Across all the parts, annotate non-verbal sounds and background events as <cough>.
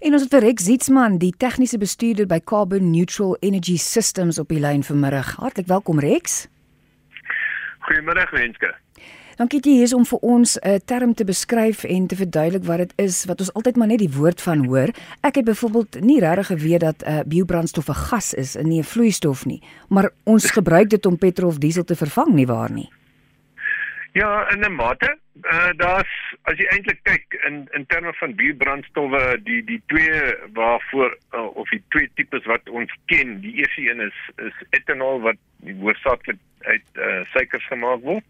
En ons het vir Rex Zietsman, die tegniese bestuurder by Carbon Neutral Energy Systems op die lyn vanmiddag. Hartlik welkom Rex. Goeiemôre Wenske. Dankie jy hier is om vir ons 'n uh, term te beskryf en te verduidelik wat dit is wat ons altyd maar net die woord van hoor. Ek het byvoorbeeld nie regtig geweet dat 'n uh, biobrandstof 'n gas is en nie 'n vloeistof nie, maar ons gebruik dit om petrol of diesel te vervang nie waar nie. Ja, in 'n mate. Uh daar's as jy eintlik kyk in in terme van biobrandstowwe, die die twee waarvoor uh, of die twee tipes wat ons ken, die eerste een is is etanol wat hoofsaaklik uit uh suikers gemaak word.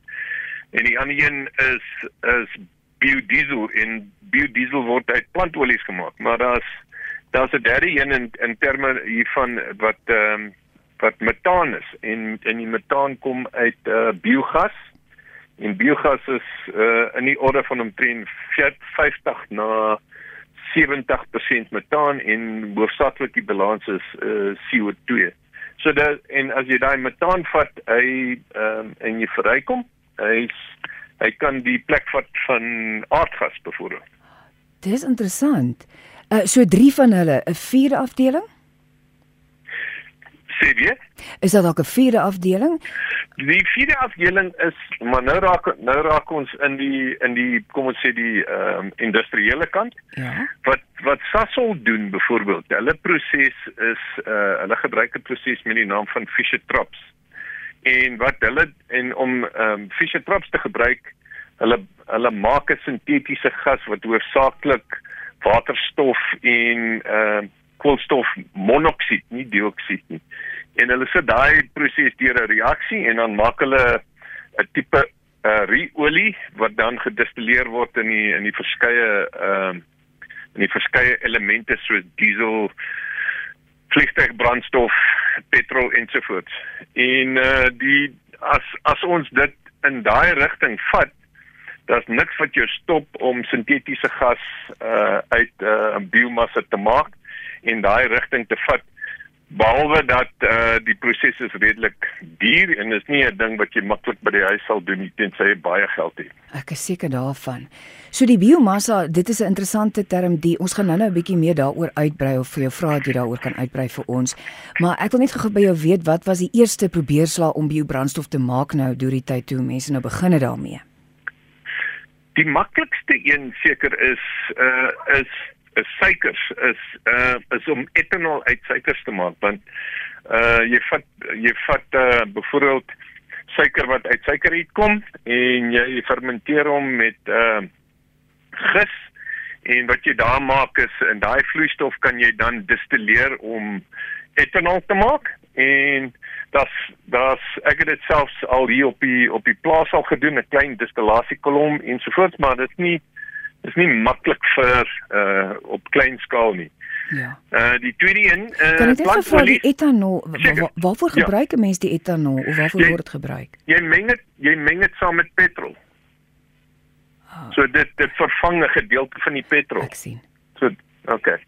En die ander een is is biodiesel en biodiesel word uit plantolies gemaak. Maar daar's daar's 'n derde een in in terme hiervan wat ehm um, wat metaan is en en die metaan kom uit uh biogas en biogas is uh in die orde van omtrent 50 na 70% metaan en hoofsaaklik die balans is uh CO2. So dat en as jy daai metaan vat, hy ehm um, en jy verrykom, hy's hy kan die plek vat van aardgas byvoorbeeld. Dis interessant. Uh so drie van hulle, 'n vierde afdeling? Sê jy? Is dit dalk 'n vierde afdeling? Die vierde afdeling is maar nou raak nou raak ons in die in die kom ons sê die ehm um, industriële kant. Ja. Wat wat Sasol doen byvoorbeeld, hulle proses is uh hulle gebruik 'n proses met die naam van Fischer-Tropsch. En wat hulle en om ehm um, Fischer-Tropsch te gebruik, hulle hulle maak 'n sintetiese gas wat hoofsaaklik waterstof en ehm uh, koolstofmonoksied, nie dioksied nie. En hulle sit daai proses deur 'n reaksie en dan maak hulle 'n tipe uh, ru-olie wat dan gedistilleer word in die in die verskeie ehm uh, in die verskeie elemente soos diesel, vliegtuigbrandstof, petrol ensovoorts. En uh die as as ons dit in daai rigting vat, daar's niks wat jou stop om sintetiese gas uh uit uh, biomassa te maak en daai rigting te vat behalwe dat uh die proses is redelik duur en is nie 'n ding wat jy maklik by die huis sal doen nie tensy jy baie geld het. Ek is seker daarvan. So die biomassa, dit is 'n interessante term die ons gaan nou-nou 'n bietjie meer daaroor uitbrei of vir jou vra dat jy daaroor kan uitbrei vir ons. Maar ek wil net gou by jou weet wat was die eerste probeerslag om biobrandstof te maak nou deur die tyd toe mense nou begin het daarmee? Die maklikste een seker is uh is is suikers is uh is om etanol uit suikers te maak want uh jy vat jy vat uh byvoorbeeld suiker wat uit suikerriet kom en jy fermenteer hom met uh gis en wat jy daar maak is in daai vloeistof kan jy dan distilleer om etanol te maak en das das ek het dit selfs al hier op die op die plaas al gedoen 'n klein distillasiekolom ensovoorts maar dit is nie is nie maklik vir uh op klein skaal nie. Ja. Uh die tweede een uh Kan jy net vir die etanol wa waarvoor ja. gebruik 'n mens die etanol of waarvoor jy, word dit gebruik? Jy meng dit jy meng dit saam met petrol. Oh. So dit dit vervang 'n gedeelte van die petrol. Ek sien. So okay.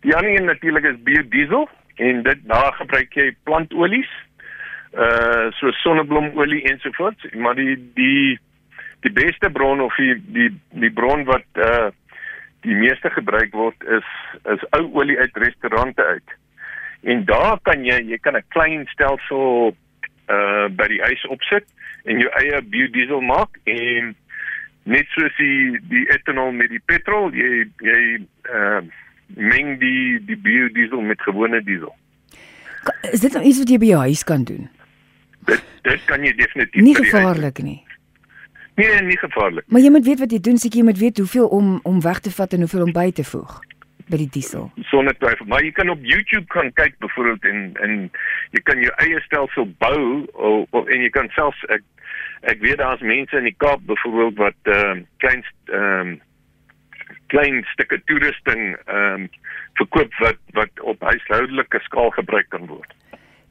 Die ander een natuurlik is biodiesel en dit daar gebruik jy plantolies. Uh so sonnebloemolie ensovoorts, maar die die die beste bron of die die die bron wat uh die meeste gebruik word is is ou olie uit restaurante uit. En daar kan jy jy kan 'n klein stelsel uh by die huis opsit en jou eie biodiesel maak en net soos die die etanol met die petrol jy jy uh meng die die biodiesel met gewone diesel. Is dit nou iets wat jy by jou huis kan doen? Dit dit kan jy definitief Nie gevaarlik nie. Nee, nie gevaarlik. Maar jy moet weet wat jy doen, seker jy moet weet hoeveel om om weg te vat en hoeveel om by te voeg by die diesel. Sonder twyfel, maar jy kan op YouTube kan kyk byvoorbeeld en en jy kan jou eie stelsel bou of, of en jy kan selfs ek ek weet daar's mense in die Kaap byvoorbeeld wat ehm uh, klein ehm um, klein stukke toerusting ehm um, verkoop wat wat op huishoudelike skaal gebruik kan word.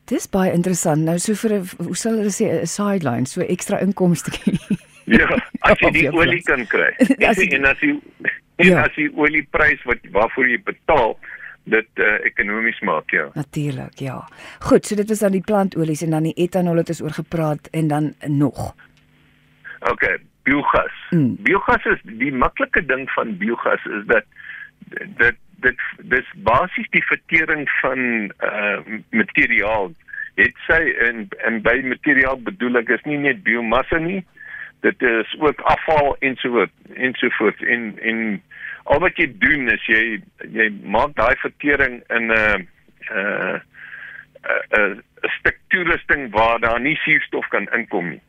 Dis baie interessant. Nou so vir 'n hoe sal hulle sê 'n sideline, so ekstra inkomste. <laughs> Ja, as jy die olie kan kry. <laughs> as jy, en as jy en ja. as jy olieprys wat waarvoor jy betaal dit uh, ekonomies maak ja. Natuurlik, ja. Goed, so dit was dan die plantolies en dan die etanol het ons oor gepraat en dan nog. OK, biogas. Mm. Biogas is die maklike ding van biogas is dat dit dit dis basies die vertering van uh materiaal. Dit sê en en by materiaal bedoel ek is nie net biomassa nie. Dit is ook afval ensovoort ensovoort en en al wat jy doen is jy jy maak daai vertering in 'n uh, uh 'n 'n stuk toerusting waar daar nie suurstof kan inkom nie.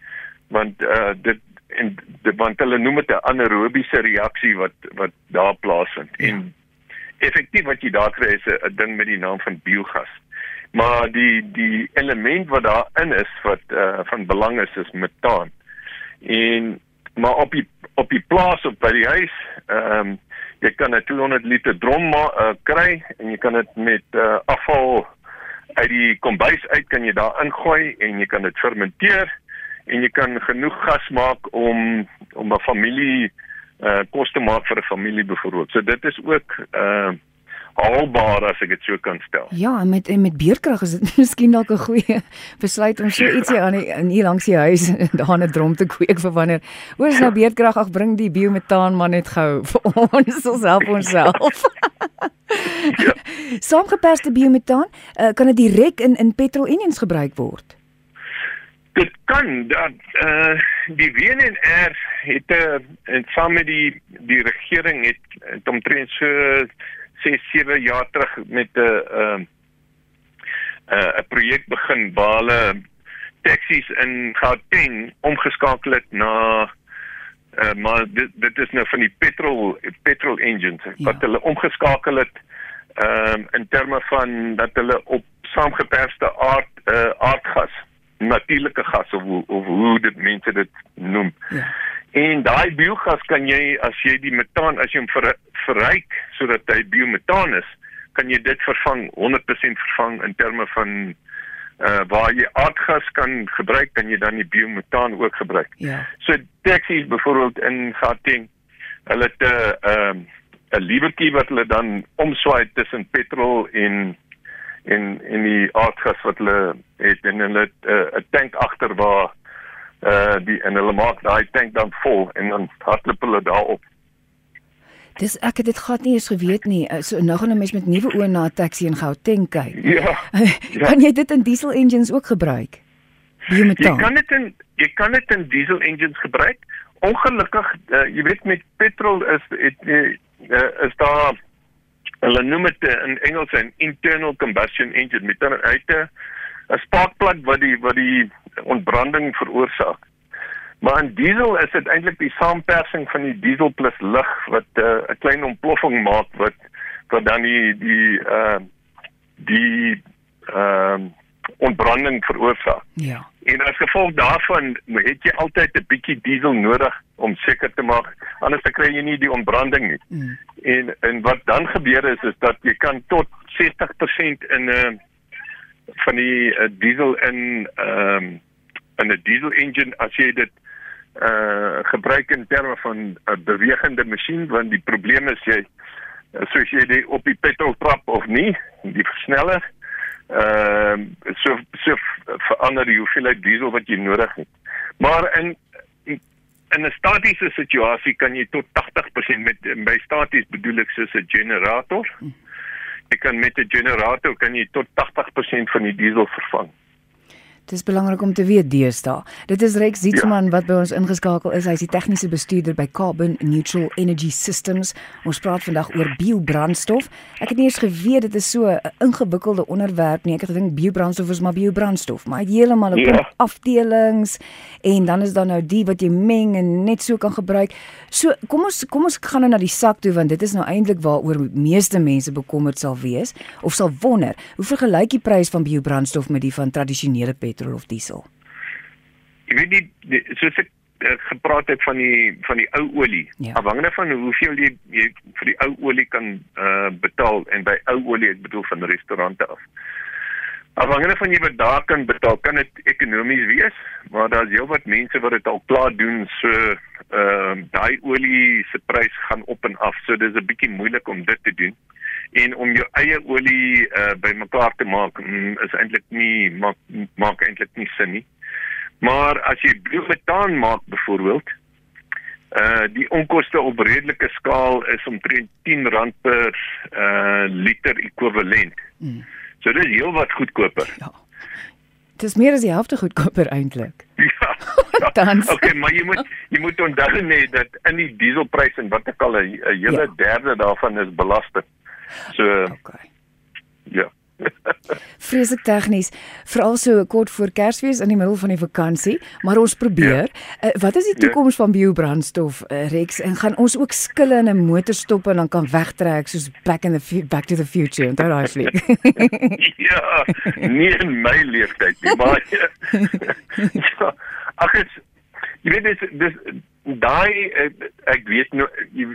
Want uh dit en dit want hulle noem dit 'n anaerobiese reaksie wat wat daar plaasvind. Ja. En effektief wat jy daar kry is 'n ding met die naam van biogas. Maar die die element wat daarin is wat uh van belang is is metaan. En maar op die op die plaas of by die huis, ehm um, jy kan 'n 200 liter drom uh, kry en jy kan dit met uh, afval uit die kombuis uit kan jy daar ingooi en jy kan dit fermenteer en jy kan genoeg gas maak om om 'n familie uh kos te maak vir 'n familie byvoorbeeld. So dit is ook uh haalbaar as ek dit so kan stel. Ja, met met beerkrag is dit <laughs> miskien dalk 'n goeie besluit om so ietsie aan die, in hier langs die huis <laughs> daar 'n drom te kweek vir wanneer oor is nou beerkrag ag bring die biometaan maar net gou <laughs> vir ons ons help onsself. ja. Saamgeperste biometaan uh, kan dit direk in in petrol engines gebruik word. Dit kan dat uh die WNR het uh, en saam met die die regering het, het omtrent so 6 7 jaar terug met 'n uh 'n uh, 'n projek begin waar hulle taksies in Gauteng omgeskakel het na uh maar dit dit is nou van die petrol petrol engines ja. wat hulle omgeskakel het ehm um, in terme van dat hulle op saamgeperste aard uh aardgas natuurlike gas of, of hoe dit mense dit noem. Ja. En daai biogas kan jy as jy die metaan as jy hom ver, verryk sodat hy biometaan is, kan jy dit vervang 100% vervang in terme van uh waar jy aardgas kan gebruik, kan jy dan die biometaan ook gebruik. Ja. So taksies byvoorbeeld in Gauteng, hulle het 'n uh, ehm, 'n liewertjie wat hulle dan omswaai tussen petrol en en en die aardgas wat hulle het en hulle het eh, 'n uh, tank agter waar uh die en hulle maak daai tank dan vol en dan hardloop hulle daarop. Dis ek het dit gehad nie eens geweet nie. Eh, so nou gaan 'n mens met nuwe oë na 'n taxi in Gauteng kyk. Ja, <laughs> ja. Kan jy dit in diesel engines ook gebruik? Biometaan. Jy kan dit in jy kan dit in diesel engines gebruik. Ongelukkig uh, jy weet met petrol is het, uh, is daar hulle noem dit in Engels 'n internal combustion engine met 'n uit 'n sparkplug wat die wat die ontbranding veroorsaak. Maar in diesel is dit eintlik die saampersing van die diesel plus lug wat eh, 'n uh, klein ontploffing maak wat wat dan die die uh die ehm uh, ontbranding veroorsaak. Ja. En as gevolg daarvan het jy altyd 'n bietjie diesel nodig om seker te maak anders dan kry jy nie die ontbranding nie. Mm. En en wat dan gebeur is is dat jy kan tot 60% in 'n uh, van die uh, diesel in ehm um, in 'n diesel engine as jy dit uh gebruik in terme van 'n bewegende masjien want die probleem is jy soos jy die op die petrol trap of nie die versneller ehm uh, so so verander die hoeveelheid diesel wat jy nodig het. Maar in in 'n statiese situasie kan jy tot 80% met by staties bedoel ek soos 'n generator. Jy kan met 'n generator kan jy tot 80% van die diesel vervang. Dit is belangrik om te weet deesdae. Dit is Rex Zietsman ja. wat by ons ingeskakel is. Hy is die tegniese bestuurder by Carbon Neutral Energy Systems. Ons praat vandag oor biobrandstof. Ek het nie eens geweet dit is so 'n ingewikkelde onderwerp nie. Ek het gedink biobrandstof is maar biobrandstof, maar heeltemal 'n ja. afdelings en dan is daar nou die wat jy meng en net so kan gebruik. So, kom ons kom ons gaan nou na die sak toe want dit is nou eintlik waaroor meeste mense bekommerd sal wees of sal wonder. Hoe vergelyk die prys van biobrandstof met die van tradisionele petrol? Petrol of diesel? Jy weet nie soos ek uh, gepraat het van die van die ou olie. Ja. Afhangende van hoeveel jy, jy vir die ou olie kan uh, betaal en by ou olie ek bedoel van restaurante af. Afhangende van jy wat daar kan betaal, kan dit ekonomies wees, maar daar's heelwat mense wat dit al klaar doen so ehm uh, daai olie se prys gaan op en af. So dis 'n bietjie moeilik om dit te doen en om jou eie olie uh, bymekaar te maak mm, is eintlik nie maak maak eintlik nie sin nie. Maar as jy biometaan maak byvoorbeeld, Uh die onkoste op redelike skaal is omtrent R10 per uh liter ekwivalent. Mm. So dit is heelwat goedkoper. Ja. Dit is meer as die helfte goedkoper eintlik. <laughs> Ja. ja. Dan. Okay, maar jy moet jy moet onthou net dat in die dieselprys en wat ek al 'n hele ja. derde daarvan is belasting. So Okay. Ja. <laughs> Vreeslik tegnies, veral so kort voor Kersfees in die middel van die vakansie, maar ons probeer. Ja. Uh, wat is die ja. toekoms ja. van biobrandstof uh, Rex en gaan ons ook skille in 'n motor stop en dan kan wegtrek soos back in the back to the future en daai fliek. <laughs> ja, nie in my leeftyd nie, maar ja. <laughs> ja ag ek jy weet dis dis daai ek weet nou jy,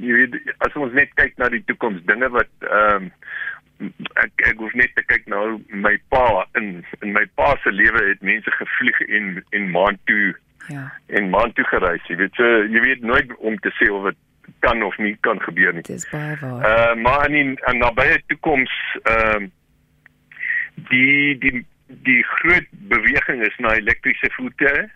jy weet as ons net kyk na die toekoms dinge wat ehm um, ek ek hoef net te kyk na my pa in in my pa se lewe het mense gevlieg en en maan toe ja. en maan toe gereis jy weet so jy weet nooit om te sê of dit kan of nie kan gebeur nie. Dis baie waar. Uh, maar in in nabye toekoms ehm uh, die die die groot beweging is na elektriese voertuie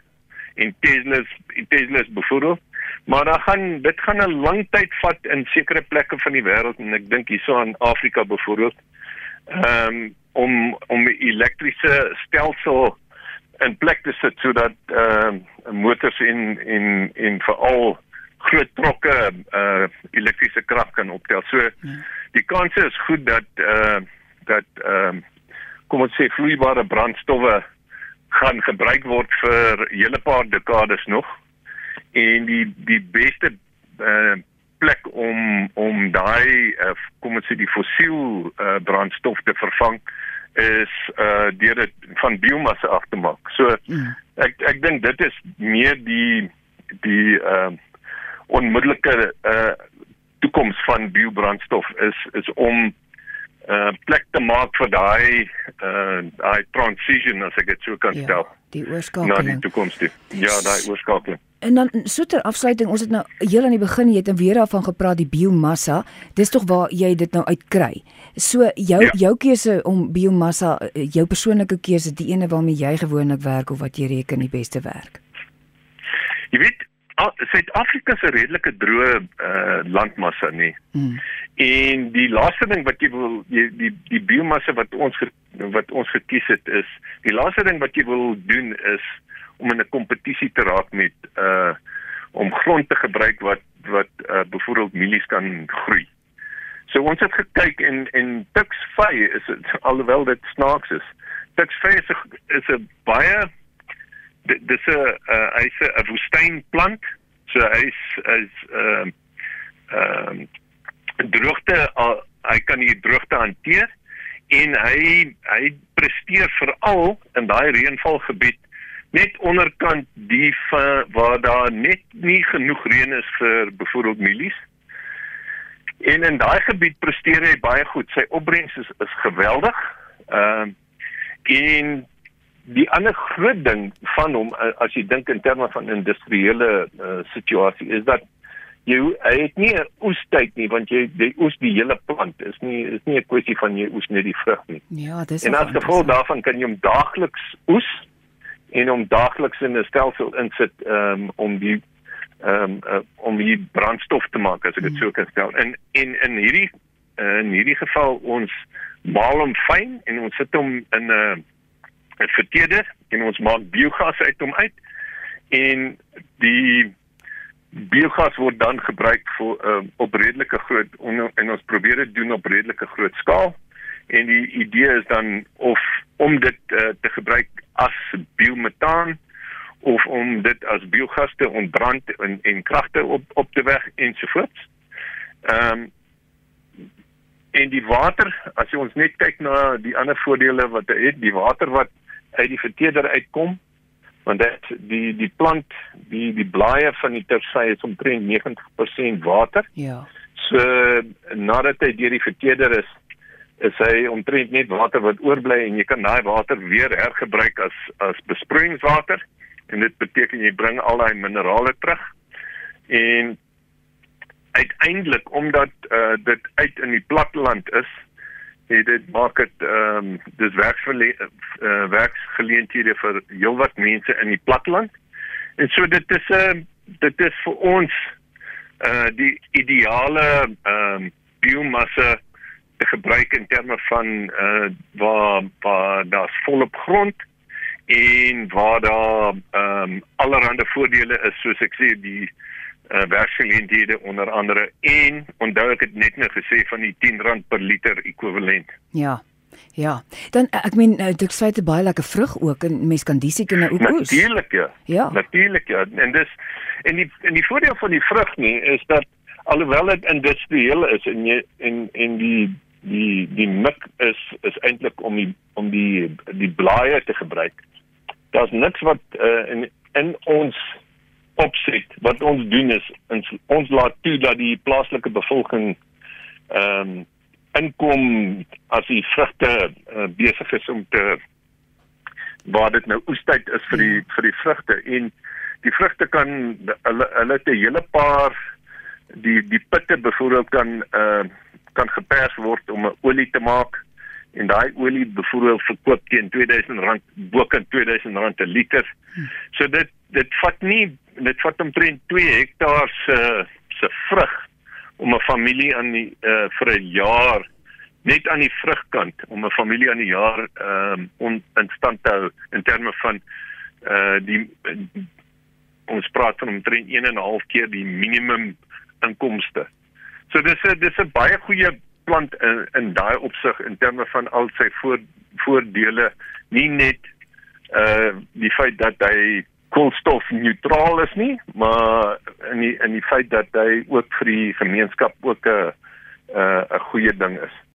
en Tesla's Tesla's byvoorbeeld Maar dan gaan dit gaan 'n lang tyd vat in sekere plekke van die wêreld en ek dink hierso aan Afrika byvoorbeeld. Ehm um, om om 'n elektriese stelsel in plek te sit sodat ehm uh, motors in in in veral groot trokke uh elektriese krag kan optel. So ja. die kans is goed dat uh dat ehm uh, kom ons sê vloeibare brandstowwe gaan gebruik word vir hele paar dekades nog en die die beste uh, plek om om daai uh, kom ons sê die fossiel uh, brandstof te vervang is uh deur dit van biomassa af te maak. So mm. ek ek dink dit is meer die die uh onmiddellike uh toekoms van biobrandstof is is om uh plek te maak vir daai uh daai transition as ek dit so kan ja, stel. Die oorskakeling. Na die toekoms toe. Ja, daai oorskakeling. En dan so ter afsluiting, ons het nou heel aan die begin jy het en weer daarvan gepraat die biomassa. Dis tog waar jy dit nou uitkry. So jou ja. jou keuse om biomassa jou persoonlike keuse, die ene waarmee jy gewoonlik werk of wat jy reken die beste werk. Jy weet, Suid-Afrika se redelike droë uh, landmassa nie. Hmm. En die laaste ding wat jy wil jy, die die biomassa wat ons wat ons gekies het is, die laaste ding wat jy wil doen is om in 'n kompetisie te raak met uh om grond te gebruik wat wat uh byvoorbeeld mielies kan groei. So ons het gekyk en en Tuxvy is het, alhoewel dit snaaks is. Tuxvy is 'n is 'n baie dis 'n uh hy's 'n woestynplant. So hy's is ehm ehm droogte uh, hy kan die droogte hanteer en hy hy presteer veral in daai reënvalgebied net onderkant die van, waar daar net nie genoeg reën is vir byvoorbeeld mielies. En in daai gebied presteer hy baie goed. Sy opbrengs is is geweldig. Ehm uh, en die ander groot ding van hom uh, as jy dink in terme van industriële uh, situasie is dat jy hy het nie 'n oestyd nie want jy die oes die hele plant is nie is nie 'n kwessie van jy oes net die vrug nie. Ja, dis En as gevolg daarvan kan jy hom daagliks oes en om daagliks in 'n stelsel insit um, om die um, uh, om die brandstof te maak as ek dit hmm. so kan stel. En en in hierdie uh, in hierdie geval ons maal hom fyn en ons sit hom in 'n uh, 'n verteerder en ons maak biogas uit hom uit en die biogas word dan gebruik vir uh, op redelike groot on, en ons probeer dit doen op redelike groot skaal en die idee is dan of om dit uh, te gebruik as biometaan of om dit as biogas te ontbrand en en kragte op op te weg ensovoorts. Ehm um, en die water, as jy ons net kyk na die ander voordele wat dit het, die water wat uit die verteerder uitkom, want dit die die plant, die die blaaie van die tersy is omtrent 90% water. Ja. So nadat hy deur die verteerder is, is hy omtrent net water wat oorbly en jy kan daai water weer hergebruik as as besproeiingswater en dit beteken jy bring al daai minerale terug en uiteindelik omdat uh, dit uit in die platteland is het dit maak dit ehm um, dis werksgeleenthede uh, werksgeleenthede vir heelwat mense in die platteland. En so dit is 'n uh, dit is vir ons uh die ideale ehm um, biomassa te gebruik in terme van uh waar waar daar's volop grond en waar daar ehm um, allerlei voordele is soos ek sê die uh werksgeleenthede onder andere en onthou ek het net nou gesê van die R10 per liter ekwivalent. Ja. Ja. Dan eh, ek meen eh, dit sê dit baie lekker vrug ook en mense kan die seker nou ook oes. Natuurlik ja. Ja. Natuurlik ja. En dis en die en die voordeel van die vrug nie is dat alhoewel dit industrieel is en jy en en die die die mik is is eintlik om die om die die blaaie te gebruik. Daar's niks wat uh, in in ons opset. Wat ons doen is ons, ons laat toe dat die plaaslike bevolking ehm um, inkom as die vrugte uh, besig is om te waar dit nou oestyd is vir die vir die vrugte. En die vrugte kan hulle hulle het 'n hele paar die die pitte byvoorbeeld kan uh kan gepers word om 'n olie te maak. En daai olie byvoorbeeld verkoop teen R2000 boken R2000 per liter. So dit dit vat nie dit vat omtrent 2 hektaar se se vrug om 'n familie aan die uh vir 'n jaar net aan die vrugkant om 'n familie aan die jaar ehm um, in stand te hou in terme van uh die ons praat van omtrent 1 en 'n half keer die minimum inkomste. So dis 'n dis 'n baie goeie plant in in daai opsig in terme van al sy voor, voordele, nie net uh die feit dat hy koolstofneutraal is nie, maar in die in die feit dat hy ook vir die gemeenskap ook 'n 'n 'n goeie ding is.